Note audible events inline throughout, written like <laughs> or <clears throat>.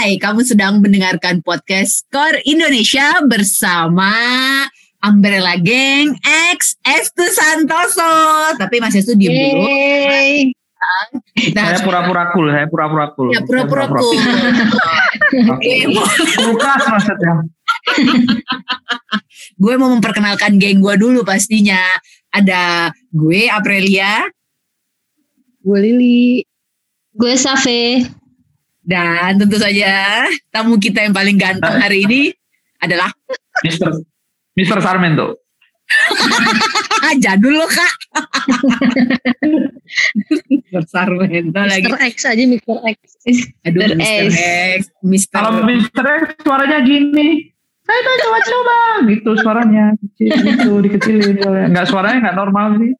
Hai, kamu sedang mendengarkan podcast Core Indonesia bersama Umbrella Gang X Estu Santoso. Tapi Mas Estu diem dulu. Kita Saya pura-pura cool, saya pura-pura cool. Ya pura-pura cool. <laughs> Oke, Kulkas maksudnya. <laughs> gue mau memperkenalkan geng gue dulu pastinya. Ada gue Aprilia Gue Lili. Gue Safe. Dan tentu saja tamu kita yang paling ganteng hari ini adalah Mister Mister Sarmento. <laughs> jadul lo kak. Besar Mento lagi. Mr. X aja Mr. X. Aduh, Mr. Mr. X. X, Mr. Kalau Mister X suaranya gini. Saya tuh coba-coba gitu suaranya kecil gitu dikecilin suaranya. Nggak suaranya nggak normal sih.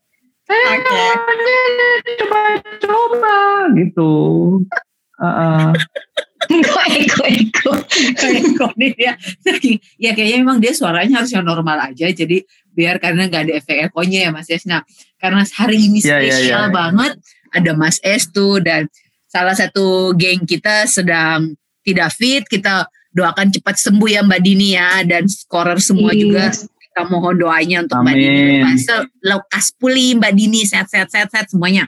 Saya coba-coba gitu. Heeh. <laughs> Kok eko eko. Kok nih ya. <laughs> ya kayaknya memang dia suaranya harus yang normal aja. Jadi biar karena nggak ada efek ekonya ya Mas Es. Nah karena hari ini Ya, ya, spesial ya. banget. Ada Mas Estu dan salah satu geng kita sedang tidak fit. Kita doakan cepat sembuh ya Mbak Dini ya. Dan scorer semua Iya. juga kita mohon doanya untuk Mbak Dini. Amin. Lekas, lekas pulih Mbak Dini. Sehat-sehat sehat-sehat semuanya.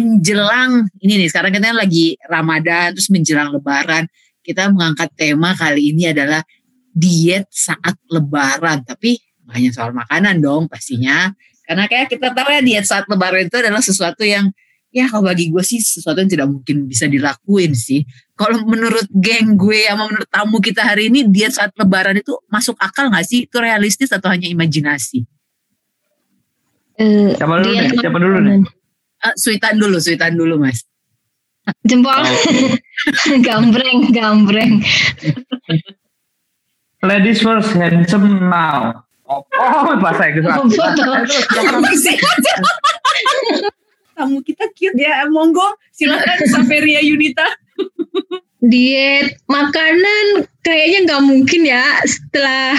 Menjelang ini nih sekarang kita lagi Ramadan terus menjelang Lebaran kita mengangkat tema kali ini adalah diet saat Lebaran. Tapi hanya soal makanan dong pastinya. Karena kayak kita tahu ya diet saat Lebaran itu adalah sesuatu yang ya kalau bagi gue sih sesuatu yang tidak mungkin bisa dilakuin sih. Kalau menurut geng gue sama menurut tamu kita hari ini diet saat Lebaran itu masuk akal nggak sih? Itu realistis atau hanya imajinasi? Eh, Siapa dulu nih? Siapa dulu nih? Eh, suitan dulu suitan dulu mas Jempol. Oh. <laughs> gambreng, gambreng. Ladies first, handsome now. Oh, oh bahasa Inggris. Oh. Tamu kita cute ya, monggo silakan Saveria Yunita. Diet makanan kayaknya nggak mungkin ya setelah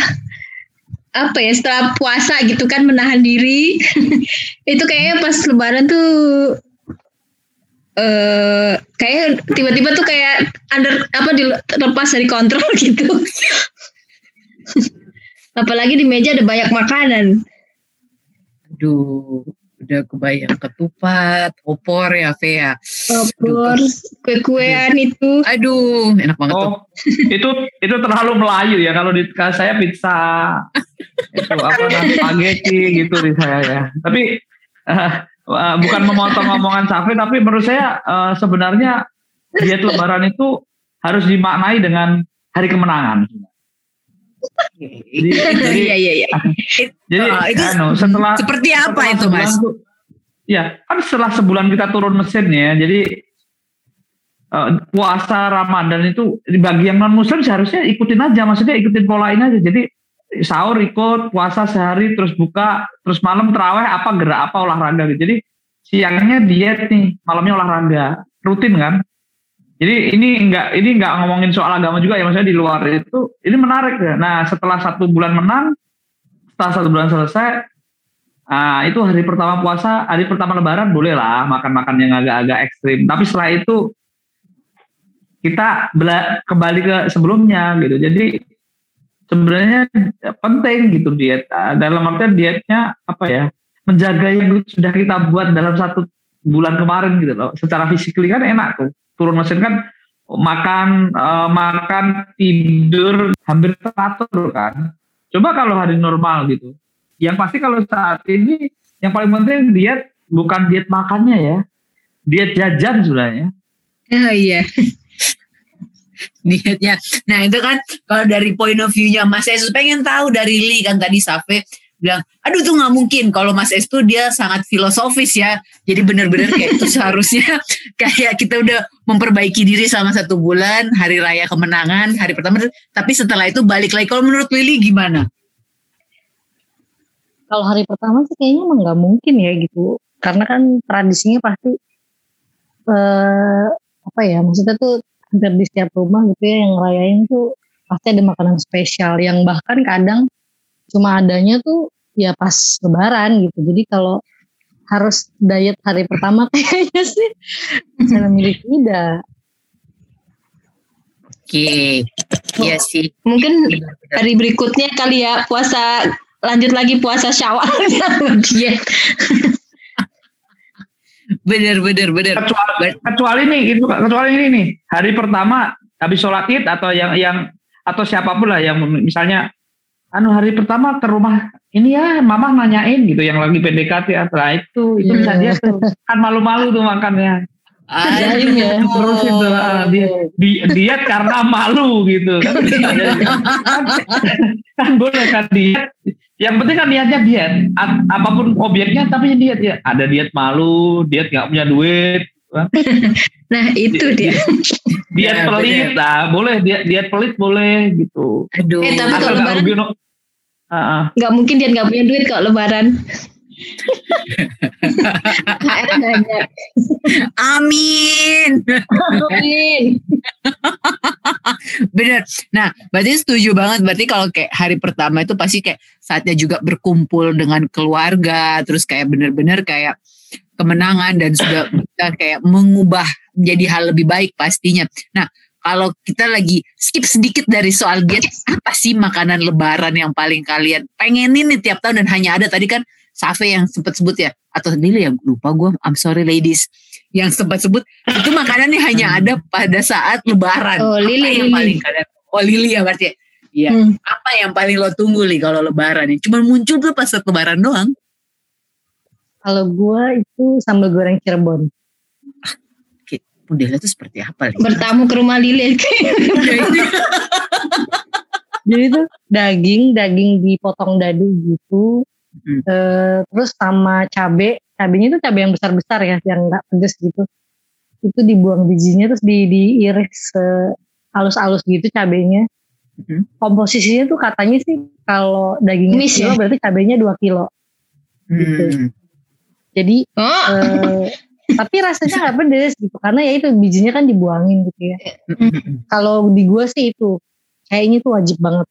apa ya setelah puasa gitu kan menahan diri. <laughs> Itu kayaknya pas lebaran tuh eh kayak tiba-tiba tuh kayak under apa dilepas dari kontrol <laughs> gitu. Apalagi di meja ada banyak makanan. Aduh, udah kebayang ketupat, opor ya, Vea. opor kue-kuean itu Aduh, enak banget tuh. Oh, itu itu terlalu Melayu ya kalau di kalau saya pizza itu apa namanya spaghetti gitu di saya ya. Tapi eh, eh, bukan memotong omongan Safi tapi menurut saya eh, sebenarnya diet lebaran itu harus dimaknai dengan hari kemenangan. Jadi, <laughs> jadi, Iya, iya, <laughs> iya. jadi Oh, itu anu, setelah Seperti apa setelah itu, Mas? tuh- Ya, kan setelah sebulan kita turun mesinnya, jadi eh, puasa Ramadan itu bagi yang non Muslim seharusnya ikutin aja, maksudnya ikutin polain aja. Jadi sahur ikut, puasa sehari, terus buka, terus malam terawih apa gerak apa olahraga gitu. Jadi siangnya diet nih, malamnya olahraga, rutin kan? Jadi ini enggak ini enggak ngomongin soal agama juga ya, maksudnya di luar itu ini menarik ya. Nah setelah satu bulan menang, setelah satu bulan selesai, ah itu hari pertama puasa, hari pertama Lebaran boleh lah makan-makan yang agak-agak ekstrim. Tapi setelah itu kita kembali ke sebelumnya gitu. Jadi sebenarnya penting gitu diet. Ah, Dalam artian dietnya apa ya? Menjaga yang sudah kita buat dalam satu bulan kemarin gitu loh. Secara fisikly kan enak tuh. Turun mesin kan makan eh, makan tidur hampir teratur kan. Coba kalau hari normal gitu. Yang pasti kalau saat ini yang paling penting diet bukan diet makannya ya. Diet jajan sebenarnya. Oh iya. <laughs> Dietnya. Nah itu kan kalau dari point of view-nya Mas Estu pengen tahu dari Li kan tadi Safe bilang, aduh tuh nggak mungkin kalau Mas Estu dia sangat filosofis ya. Jadi benar-benar kayak itu seharusnya <laughs> kayak kita udah memperbaiki diri selama satu bulan hari raya kemenangan hari pertama. Tapi setelah itu balik lagi. Kalau menurut Lili gimana? kalau hari pertama sih kayaknya emang nggak mungkin ya gitu karena kan tradisinya pasti eh apa ya maksudnya tuh hampir di setiap rumah gitu ya yang ngerayain tuh pasti ada makanan spesial yang bahkan kadang cuma adanya tuh ya pas lebaran gitu. Jadi kalau harus diet hari pertama <laughs> kayaknya sih saya milih tidak. Oke, iya sih. Mungkin Benar-benar. hari berikutnya kali ya puasa lanjut lagi puasa syawal <laughs> diet. Bener, bener, bener. kecuali, kecuali nih gitu kecuali ini nih hari pertama habis sholat id atau yang yang atau siapa pun lah yang misalnya anu hari pertama ke rumah ini ya mama nanyain gitu yang lagi PDKT setelah itu itu bisa dia tuh kan malu-malu tuh makannya. Jaim ya. terus itu ah, dia di, diet karena malu gitu. Kan, kan, <laughs> kan boleh kan diet. Yang penting kan niatnya diet. A- apa pun objeknya tapi diet ya. Ada diet malu diet nggak punya duit <laughs> Nah itu dia. diet Ya, pelit lah boleh diet diet pelit boleh gitu Aduh. Eh, tapi kalau nggak lebaran- rugi no- Ah, ah. Nggak mungkin dia nggak punya duit kalau lebaran. <laughs> Amin. Amin. <laughs> Bener. Nah, berarti setuju banget. Berarti kalau kayak hari pertama itu pasti kayak saatnya juga berkumpul dengan keluarga, terus kayak bener-bener kayak kemenangan dan sudah <clears throat> bisa kayak mengubah menjadi hal lebih baik pastinya. Nah, kalau kita lagi skip sedikit dari soal diet, apa sih makanan lebaran yang paling kalian pengenin nih tiap tahun? Dan hanya ada tadi kan Safe yang sempat sebut ya atau Lili yang lupa gue I'm sorry ladies. Yang sempat sebut itu makanannya hanya ada pada saat lebaran. Oh, Apa Lili, yang paling kalian oh Lili ya berarti ya? Iya. Hmm. apa yang paling lo tunggu nih kalau lebaran nih? Cuma muncul tuh pas lebaran doang Kalau gua itu sambal goreng Cirebon. modelnya tuh seperti apa nih Bertamu ke rumah Lili. <laughs> Jadi itu daging, daging dipotong dadu gitu. Hmm. Eh, terus sama cabe, cabenya itu cabe yang besar-besar ya, yang nggak pedes gitu. Itu dibuang bijinya terus di diiris halus-halus gitu cabenya. Hmm. Komposisinya tuh katanya sih kalau dagingnya Miss kilo ya? berarti cabenya 2 kilo. Hmm. Jadi Oh, eh, tapi rasanya nggak pedes gitu karena ya itu bijinya kan dibuangin gitu ya. Kalau di gua sih itu kayaknya tuh wajib banget.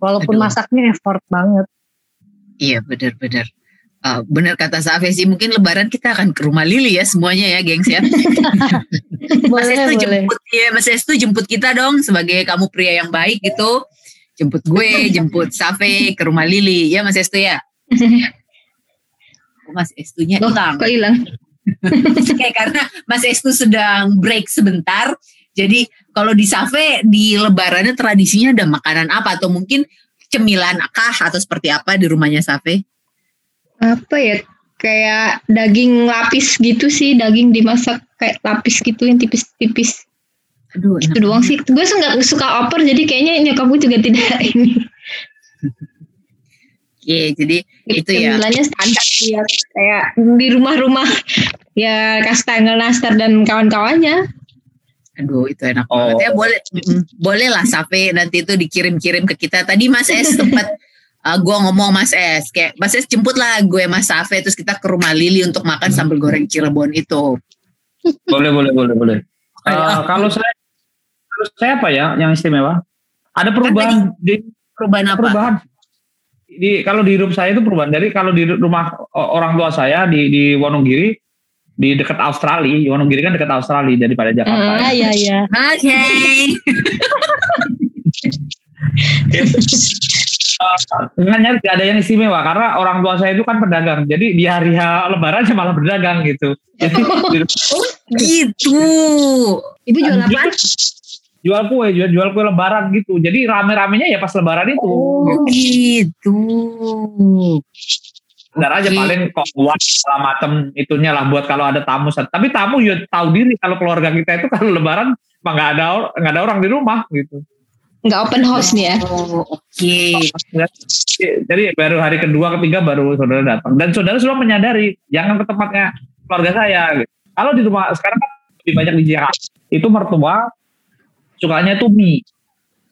Walaupun Aduh. masaknya effort banget. Iya benar-benar. Uh, benar kata Safi sih mungkin lebaran kita akan ke rumah Lili ya semuanya ya gengs ya. <laughs> Mas Estu jemput ya Mas Estu jemput kita dong sebagai kamu pria yang baik gitu. Jemput gue, jemput Safi ke rumah Lili ya Mas Estu ya. <laughs> Oh, Mas Estunya hilang. kok hilang? <laughs> Kayak karena Mas Estu sedang break sebentar. Jadi kalau di Safe di lebarannya tradisinya ada makanan apa atau mungkin cemilan kah atau seperti apa di rumahnya Safe? Apa ya? Kayak daging lapis gitu sih, daging dimasak kayak lapis gitu yang tipis-tipis. Aduh, Itu enak doang sih. Gue nggak suka oper, jadi kayaknya nyokap gue juga tidak <laughs> ini. Oke, jadi itu ya. Cemilannya standar ya. Kayak di rumah-rumah ya kastengel nastar dan kawan-kawannya. Aduh, itu enak Oh. banget ya. Boleh, mm, boleh lah Safe nanti itu dikirim-kirim ke kita. Tadi Mas S <laughs> sempat uh, gue ngomong Mas S, kayak Mas S jemput lah gue Mas Safe terus kita ke rumah Lili untuk makan sambal goreng Cirebon itu. boleh boleh boleh boleh Eh, Ah. kalau saya kalau saya apa ya yang istimewa ada perubahan di Perubahan apa? perubahan di kalau di hidup saya itu perubahan dari kalau di rumah orang tua saya di di Wonogiri di dekat Australia Wonogiri kan dekat Australia daripada Jakarta Hmm. Ah ya ya. Oke. Sebenarnya tidak ada yang istimewa karena orang tua saya itu kan pedagang. Jadi di hari Lebaran saya malah berdagang gitu. Jadi <laughs> di- Gitu. Ibu jual apa? Jual kue, jual, jual kue Lebaran gitu. Jadi rame-ramenya ya pas Lebaran itu. Oh gitu. Benar aja Oke. paling kok buat segala macam itunya lah buat kalau ada tamu. Tapi tamu ya tahu diri kalau keluarga kita itu kalau Lebaran mah nggak ada nggak ada orang di rumah gitu. Nggak open house nih ya. Oh, oke. Jadi baru hari kedua ketiga baru saudara datang dan saudara sudah menyadari jangan ke tempatnya keluarga saya. Gitu. Kalau di rumah sekarang kan lebih banyak di Jakarta itu mertua sukanya tuh mie.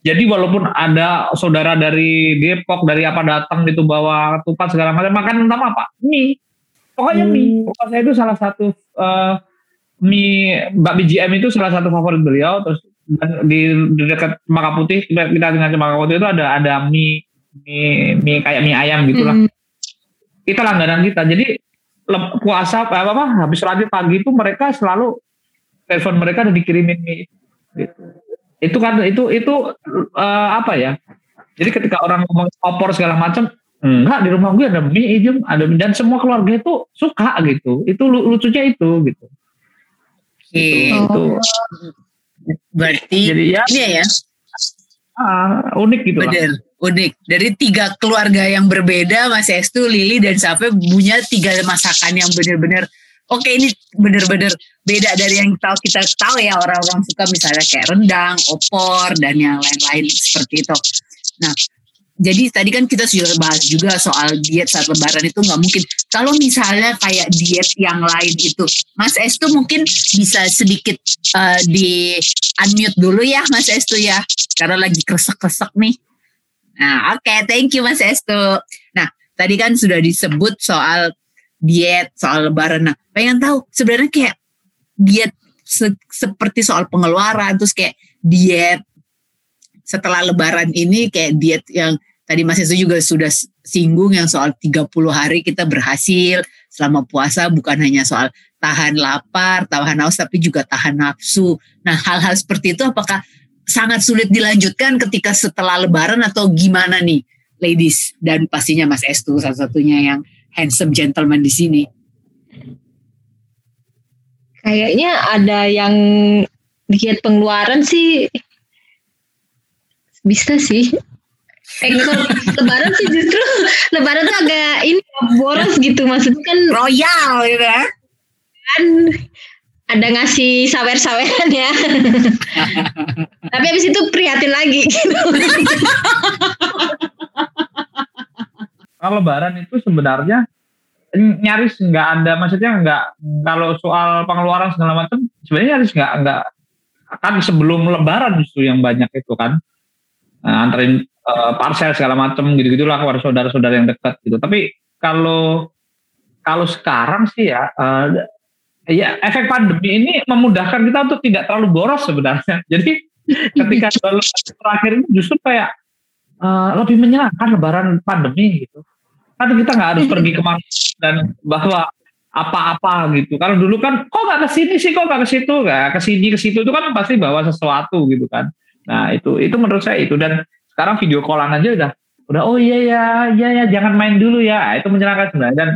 Jadi walaupun ada saudara dari Depok dari apa datang gitu bawa ketupat segala macam makan entah apa mie. Pokoknya mie. Pokoknya saya itu salah satu eh, mie Mbak BGM itu salah satu favorit beliau terus dan di, di dekat Maka Putih kita, kita dengan Maka Putih itu ada ada mie mie, mie kayak mie ayam gitulah. Hmm. Itu langganan kita. Jadi puasa apa apa habis sholat pagi itu mereka selalu telepon mereka udah dikirimin mie gitu. Itu kan itu itu eh, apa ya? Jadi ketika orang ngomong opor segala macam, enggak di rumah gue ada mie Jem, ada mie. dan semua keluarga itu suka gitu. Itu lu- lucunya itu gitu. Oke. Itu. Berarti Jadi ya ini ya ah, unik gitu lah. bener unik. Dari tiga keluarga yang berbeda, Mas Estu, Lili, dan Safe punya tiga masakan yang bener-bener Oke ini bener-bener beda dari yang tahu kita tahu ya orang-orang suka misalnya kayak rendang, opor dan yang lain-lain seperti itu. Nah, jadi tadi kan kita sudah bahas juga soal diet saat lebaran itu nggak mungkin. Kalau misalnya kayak diet yang lain itu, Mas Estu mungkin bisa sedikit eh, di unmute dulu ya Mas Estu ya, karena lagi kresek-kresek nih. Nah, oke, thank you Mas Estu. Nah, tadi kan sudah disebut soal diet, soal lebaran. Nah, pengen tahu sebenarnya kayak diet se- seperti soal pengeluaran, terus kayak diet setelah lebaran ini kayak diet yang tadi Mas Estu juga sudah singgung yang soal 30 hari kita berhasil selama puasa bukan hanya soal tahan lapar, tahan haus tapi juga tahan nafsu. Nah, hal-hal seperti itu apakah sangat sulit dilanjutkan ketika setelah lebaran atau gimana nih ladies dan pastinya Mas Estu salah satunya yang handsome gentleman di sini. Kayaknya ada yang diet pengeluaran sih bisa sih. Eh, <laughs> lebaran sih justru lebaran tuh agak ini boros gitu maksudnya kan Royal gitu ya. kan ada ngasih sawer-saweran ya. <laughs> Tapi habis itu prihatin lagi gitu. <laughs> Kalau lebaran itu sebenarnya nyaris nggak ada maksudnya nggak kalau soal pengeluaran segala macam sebenarnya nyaris nggak nggak. Kan sebelum lebaran justru yang banyak itu kan. Nah, anterin eh, parcel segala macam gitu gitulah kepada saudara-saudara yang dekat gitu. Tapi kalau kalau sekarang sih ya eh, ya efek pandemi ini memudahkan kita untuk tidak terlalu boros sebenarnya. <laughs> Jadi ketika <laughs> terakhir ini justru kayak eh, lebih menyenangkan lebaran pandemi gitu kan kita nggak harus pergi ke mana dan bahwa apa-apa gitu. Kalau dulu kan kok nggak ke sini sih, kok nggak ke situ, nggak ke sini ke situ itu kan pasti bawa sesuatu gitu kan. Nah itu itu menurut saya itu dan sekarang video callan aja udah udah oh iya ya iya ya jangan main dulu ya Nah, itu menyenangkan sebenarnya dan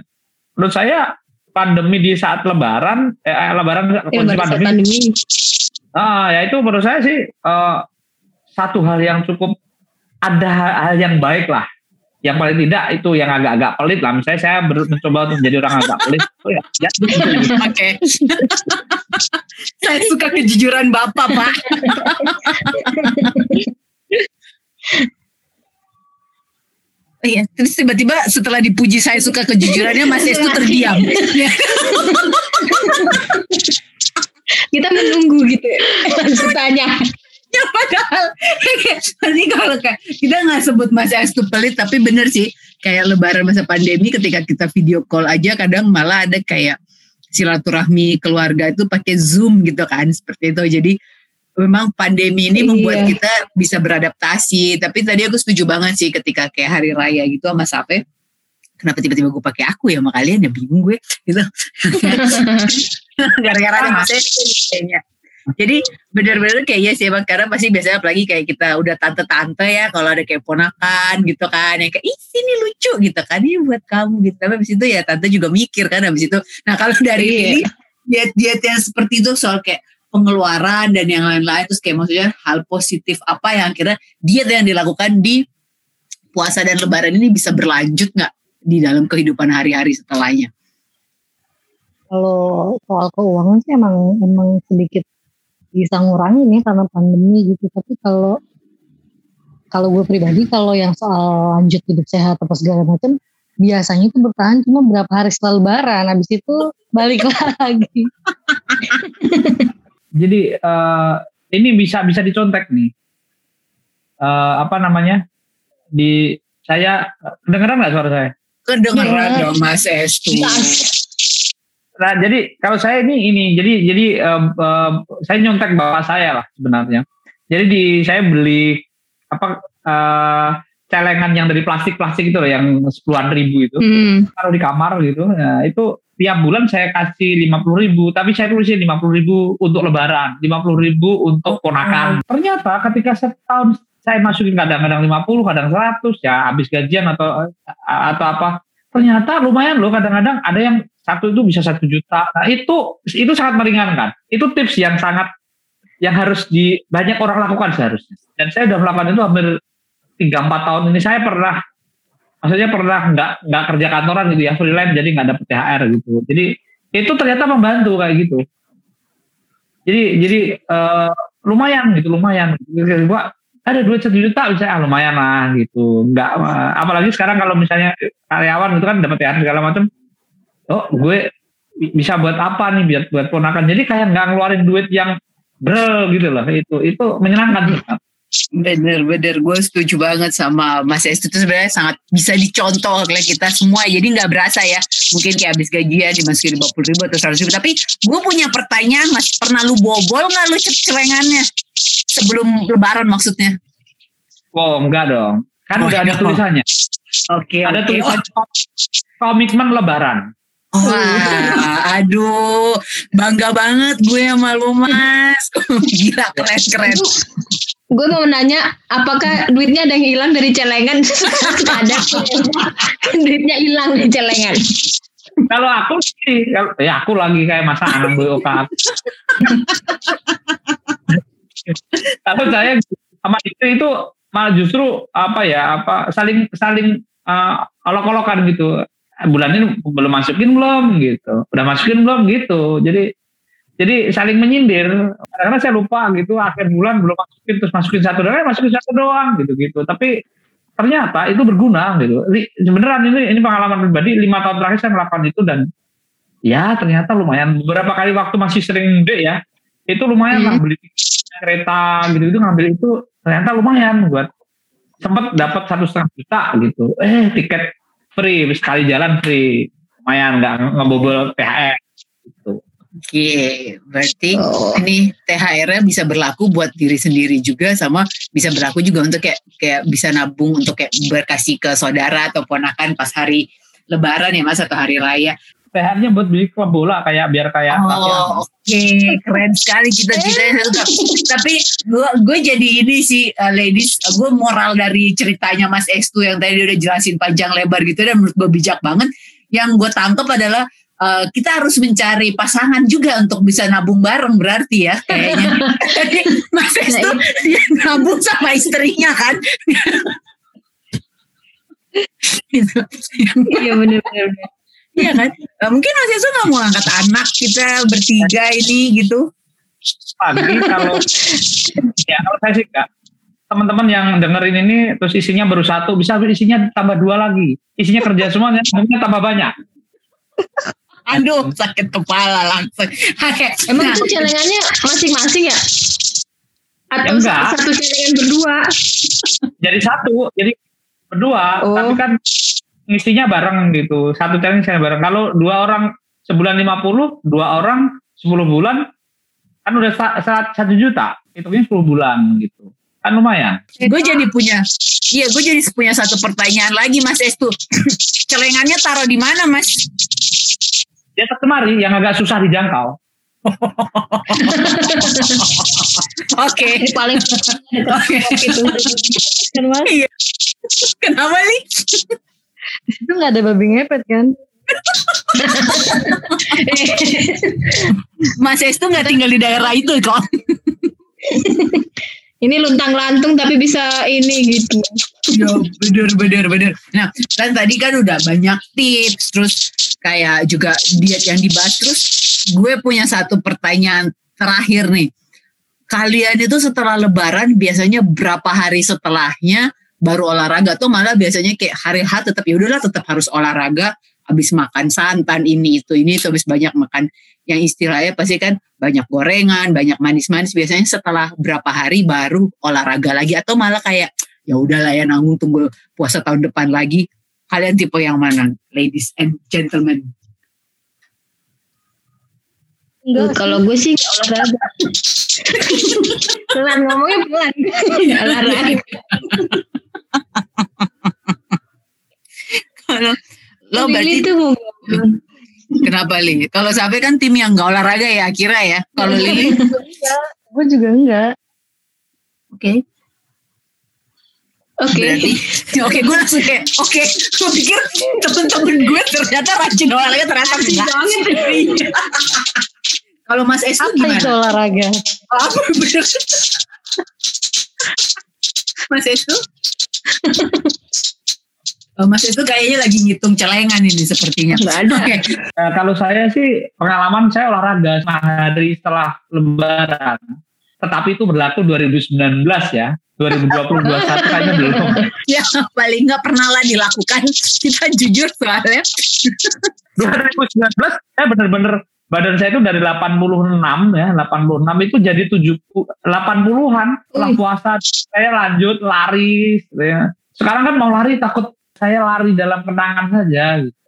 menurut saya pandemi di saat lebaran eh, eh, lebaran Ya, kondisi pandemi pandemi. Ah, ya itu menurut saya sih eh, satu hal yang cukup ada hal, yang baik lah. Yang paling tidak itu yang agak-agak pelit lah. Misalnya saya ber- mencoba untuk menjadi orang agak pelit. Oh ya, ya <laughs> Oke. Saya suka kejujuran Bapak, Pak. <laughs> Iya, terus tiba-tiba setelah dipuji saya suka kejujurannya Mas Estu terdiam. <laughs> Kita menunggu gitu. Langsung tanya. Ya padahal. Nanti kalau kayak kita nggak sebut Mas Estu pelit tapi bener sih. Kayak lebaran masa pandemi ketika kita video call aja kadang malah ada kayak silaturahmi keluarga itu pakai zoom gitu kan seperti itu. Jadi memang pandemi ini membuat Iya. kita bisa beradaptasi. Tapi tadi aku setuju banget sih ketika kayak hari raya gitu sama Sape kenapa tiba-tiba gue pakai aku ya sama kalian? Ya bingung gue. Gitu. <laughs> <laughs> Gara-gara ada Mas kayaknya jadi bener-bener kayaknya sih emang karena pasti biasanya apalagi kayak kita udah tante-tante ya kalau ada kayak ponakan gitu kan yang kayak ih sini lucu gitu kan ini buat kamu gitu. Tapi habis itu ya tante juga mikir kan habis itu. Nah kalau dari ini diet-diet yang seperti itu soal kayak pengeluaran dan yang lain-lain terus kayak maksudnya hal positif apa yang akhirnya diet yang dilakukan di puasa dan lebaran ini bisa berlanjut nggak di dalam kehidupan hari-hari setelahnya? Kalau soal keuangan sih emang emang sedikit bisa ngurangin ya karena pandemi gitu. Tapi kalau kalau gue pribadi kalau yang soal lanjut hidup sehat apa segala macam biasanya itu bertahan cuma berapa hari setelah lebaran habis itu balik <laughs> lagi <laughs> Jadi eh, ini bisa bisa dicontek nih. Eh, apa namanya? Di saya kedengeran nggak suara saya? kedengeran Dengar. dong Mas Estu Nah, jadi kalau saya ini ini jadi jadi eh, eh, saya nyontek bapak saya lah sebenarnya. Jadi di saya beli apa eh, celeng celengan yang dari plastik-plastik itu loh yang sepuluhan ribu itu Hmm. taruh di kamar gitu nah, itu tiap bulan saya kasih lima puluh ribu tapi saya tulisin lima puluh ribu untuk lebaran lima puluh ribu untuk ponakan ternyata ketika setahun saya masukin kadang-kadang 50 kadang 100 ya habis gajian atau atau apa ternyata lumayan loh kadang-kadang ada yang satu itu bisa satu juta. Nah itu itu sangat meringankan. Itu tips yang sangat yang harus di banyak orang lakukan seharusnya. Dan saya udah melakukan itu hampir tiga empat tahun ini. Saya pernah maksudnya pernah nggak nggak kerja kantoran gitu ya freelance jadi nggak dapet THR gitu. Jadi itu ternyata membantu kayak gitu. Jadi jadi eh, lumayan gitu lumayan. Gua ada duit satu juta bisa ah lumayan lah gitu. Nggak eh, apalagi sekarang kalau misalnya karyawan itu kan dapat THR segala macam oh gue bi- bisa buat apa nih biar buat ponakan? Jadi kayak nggak ngeluarin duit yang brel gitu loh. Itu itu menyenangkan. Bener-bener gue setuju banget sama Mas Estu. Itu sebenarnya sangat bisa dicontoh oleh kita semua. Jadi nggak berasa ya. Mungkin kayak habis gajian dimasukin 50 ribu atau 100 ribu. Tapi gue punya pertanyaan Mas. Pernah lu bobol nggak lu cek celengannya sebelum lebaran maksudnya? Oh enggak dong. Kan Oh, udah ada tulisannya. Oke ada oke. tulisan komitmen lebaran Wah, aduh, bangga banget gue sama lu mas. <laughs> Gila keren keren. Gue mau nanya, apakah duitnya ada yang hilang dari celengan? <laughs> ada. duitnya hilang dari celengan. kalau aku sih ya aku lagi kayak masa anak <laughs> gue kalau saya sama itu itu malah justru apa ya apa saling saling uh, olok-olokan gitu bulan ini belum masukin belum? Gitu. Udah masukin belum? Gitu. Jadi jadi saling menyindir. Karena saya lupa gitu akhir bulan belum masukin terus masukin satu doang eh, masukin satu doang gitu gitu tapi ternyata itu berguna gitu. Beneran ini ini pengalaman pribadi lima tahun terakhir saya melakukan itu dan ya ternyata lumayan. Beberapa kali waktu masih sering dek ya itu lumayan lah beli kereta gitu gitu ngambil itu ternyata lumayan buat sempat dapat satu setengah juta gitu. Eh tiket free sekali jalan free lumayan nggak ngebobol THR gitu Oke, berarti Oh. ini THR-nya bisa berlaku buat diri sendiri juga sama bisa berlaku juga untuk kayak kayak bisa nabung untuk kayak berkasih ke saudara atau ponakan pas hari lebaran ya Mas atau hari raya. THR-nya buat beli klub bola kayak biar kayak Oh, oke, keren sekali cita-citanya suka. Tapi gue gue jadi ini sih uh, ladies, gue moral dari ceritanya Mas Estu yang tadi dia udah jelasin panjang lebar gitu dan menurut gue bijak banget. Yang gue tangkap adalah uh, kita harus mencari pasangan juga untuk bisa nabung bareng berarti ya kayaknya. Jadi Mas Estu dia nabung sama istrinya kan. gitu. Iya benar-benar. Iya kan? Nah, mungkin Mas Estu nggak mau angkat anak kita bertiga ini gitu. pagi kalau ya kalau saya sih enggak teman-teman yang dengerin ini terus isinya baru satu bisa isinya tambah dua lagi isinya kerja semuanya semuanya tambah banyak Aduh, sakit kepala langsung. Emang nah, itu celengannya masing-masing ya? Atau Enggak. satu celengan berdua? jadi satu jadi berdua Oh. tapi kan ngisinya bareng gitu satu challenge saya bareng kalau dua orang sebulan 50 dua orang 10 bulan kan udah sa- sa- satu juta hitungnya 10 bulan gitu kan lumayan gue jadi punya, iya gue jadi punya satu pertanyaan lagi Mas Estu. <clears throat> Celengannya taruh di mana Mas? dia kemari yang agak susah dijangkau Oke, paling Oke. itu. Kan mas, Iya. kenapa nih? Itu nggak ada babi ngepet kan? <laughs> Mas Estu nggak tinggal di daerah itu kok. Ini luntang lantung tapi bisa ini gitu. Ya, bener, bener, bener. Nah, kan tadi kan udah banyak tips, terus kayak juga diet yang dibahas. Terus gue punya satu pertanyaan terakhir nih. Kalian itu setelah lebaran biasanya berapa hari setelahnya baru olahraga atau malah biasanya kayak hari H tetap ya udahlah tetap harus olahraga habis makan santan ini itu ini itu habis banyak makan yang istilahnya pasti kan banyak gorengan banyak manis-manis biasanya setelah berapa hari baru olahraga lagi atau malah kayak ya udahlah ya nanggung tunggu puasa tahun depan lagi kalian tipe yang mana ladies and gentlemen Enggak, Kalau gue sih olahraga. pelan ngomongnya pelan. Olahraga. Oh Lili berarti mau kenapa Li? Kalau Safe kan tim yang nggak olahraga ya kira ya. Kalau Lili, gue juga enggak oke. Oke. <laughs> Oke gue langsung kayak, oke, gue pikir temen-temen gue ternyata rajin olahraga ternyata enggak. Iya. <laughs> Kalau Mas apa itu gimana? olahraga Apa bener? Mas Estu? Oh, Mas Estu kayaknya lagi ngitung celengan ini sepertinya. Nggak ada. Oke. Nah, kalau saya sih pengalaman saya olahraga hari setelah Lebaran. Tetapi itu berlaku 2019 ya. 2020 21 kayaknya belum. Ya paling nggak pernah lah dilakukan. Kita jujur soalnya. 2019 saya bener-bener badan saya itu dari 86 ya, 86 itu jadi 70 80-an setelah puasa saya lanjut lari gitu ya. Sekarang kan mau lari takut saya lari dalam kenangan saja gitu.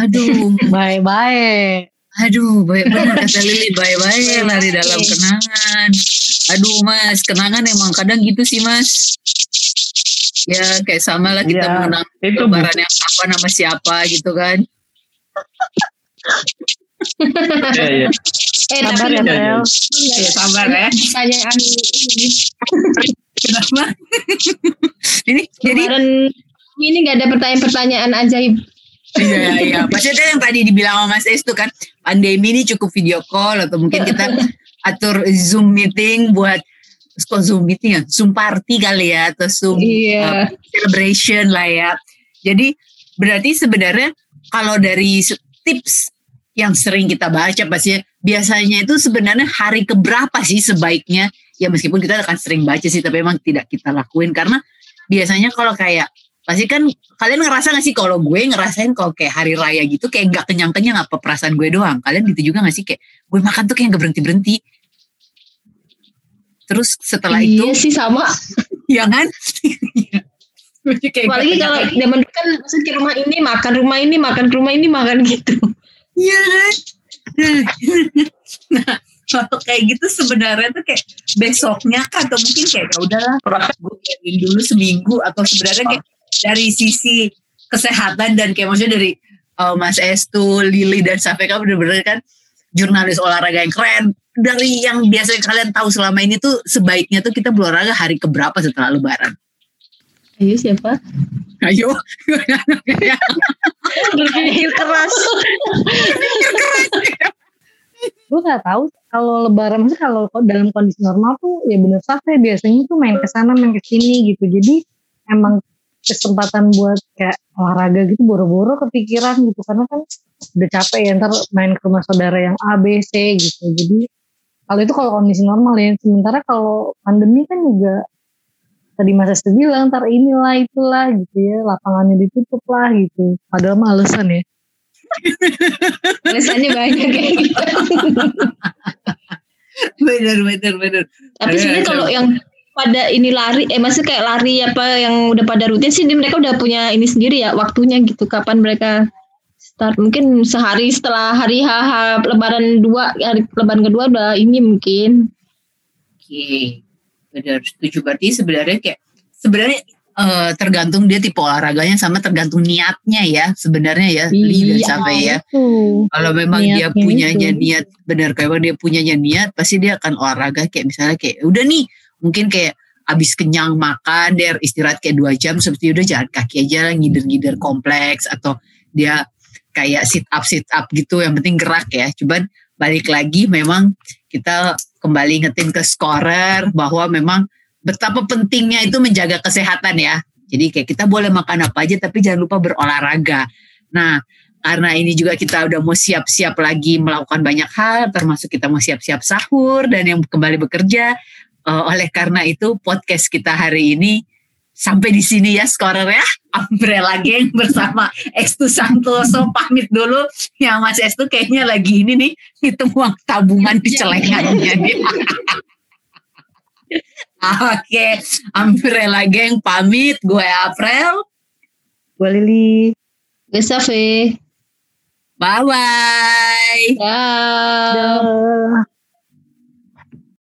Aduh, <laughs> baik aduh, baik benar kata Lili, baik-baik lari dalam kenangan. Aduh Mas, kenangan emang kadang gitu sih Mas. Ya kayak sama lah kita Iya, mengenang Itu lebaran yang apa nama siapa gitu kan. Iya, iya. Eh sabar ya Tel Ya sabar ya. pertanyaan ini Kenapa? ini jadi kemarin ini nggak ada pertanyaan-pertanyaan ajaib. Iya, iya. Maksudnya yang tadi dibilang sama Mas Es itu kan, pandemi ini cukup video call atau mungkin kita <laughs> atur Zoom meeting buat kok Zoom meeting ya, Zoom party kali ya atau Zoom Iya. uh, celebration lah ya. Jadi berarti sebenarnya kalau dari tips yang sering kita baca pastinya biasanya itu sebenarnya hari keberapa sih sebaiknya? Ya meskipun kita akan sering baca sih tapi memang tidak kita lakuin. Karena biasanya kalau kayak pasti kan kalian ngerasa gak sih kalau gue ngerasain kalau kayak hari raya gitu kayak nggak kenyang-kenyang apa perasaan gue doang? Kalian gitu juga gak sih? Kayak gue makan tuh kayak nggak berhenti berhenti terus setelah iya itu sih sama. <laughs> ya kan? <laughs> Apalagi kalau zaman dulu kan masuk ke rumah ini makan rumah ini makan rumah ini makan gitu. Iya kan? Nah, kalau kayak gitu sebenarnya tuh kayak besoknya kan atau mungkin kayak ya udahlah gue biarin dulu seminggu atau sebenarnya kayak dari sisi kesehatan dan kayak maksudnya dari uh, Mas Estu, Lili dan Safeka bener-bener kan jurnalis olahraga yang keren dari yang biasa kalian tahu selama ini tuh sebaiknya tuh kita berolahraga hari keberapa setelah lebaran Ayo siapa? ayo. Berpikir keras. gue nggak tahu kalau lebaran maksudnya kalau dalam kondisi normal tuh ya bener saja biasanya tuh main ke sana main ke sini gitu. Jadi emang kesempatan buat kayak olahraga gitu boro-boro kepikiran gitu. Karena kan udah capek ya ntar main ke rumah saudara yang A B C gitu. Jadi kalau itu kalau kondisi normal ya. Sementara kalau pandemi kan juga tadi Mas Estu bilang ntar inilah itulah gitu ya. Lapangannya ditutup lah gitu. Padahal mah alasan ya. <laughs> Alasannya banyak kayak gitu. <laughs> bener bener bener. Tapi sebenarnya kalau yang pada ini lari, eh maksudnya kayak lari apa yang udah pada rutin sih, mereka udah punya ini sendiri ya waktunya gitu kapan mereka start. Mungkin sehari setelah hari HH Lebaran dua hari Lebaran kedua udah ini mungkin. Oke, benar setuju. Berarti sebenarnya kayak sebenarnya eh, tergantung dia tipe olahraganya sama tergantung niatnya ya sebenarnya ya Iya. Safe ya. Itu. Kalau memang dia Niatnya punyanya itu. niat benar kalau dia punyanya niat pasti dia akan olahraga kayak misalnya kayak udah nih mungkin kayak abis kenyang makan dia istirahat kayak dua jam seperti udah jalan kaki aja ngider-ngider kompleks atau dia kayak sit up sit up gitu yang penting gerak ya cuman balik lagi memang kita kembali ngetin ke scorer bahwa memang betapa pentingnya itu menjaga kesehatan ya. Jadi kayak kita boleh makan apa aja tapi jangan lupa berolahraga. Nah karena ini juga kita udah mau siap-siap lagi melakukan banyak hal termasuk kita mau siap-siap sahur dan yang kembali bekerja Eh, oleh karena itu podcast kita hari ini sampai di sini ya scorer ya Umbrella Gang bersama Estu Santoso pamit dulu ya Mas Estu kayaknya lagi ini nih hitung uang tabungan di celengannya dia <laughs> Oke, Umbrella Gang pamit. Gue April. Gue Lili. Gesafe Bye-bye. ya Dah.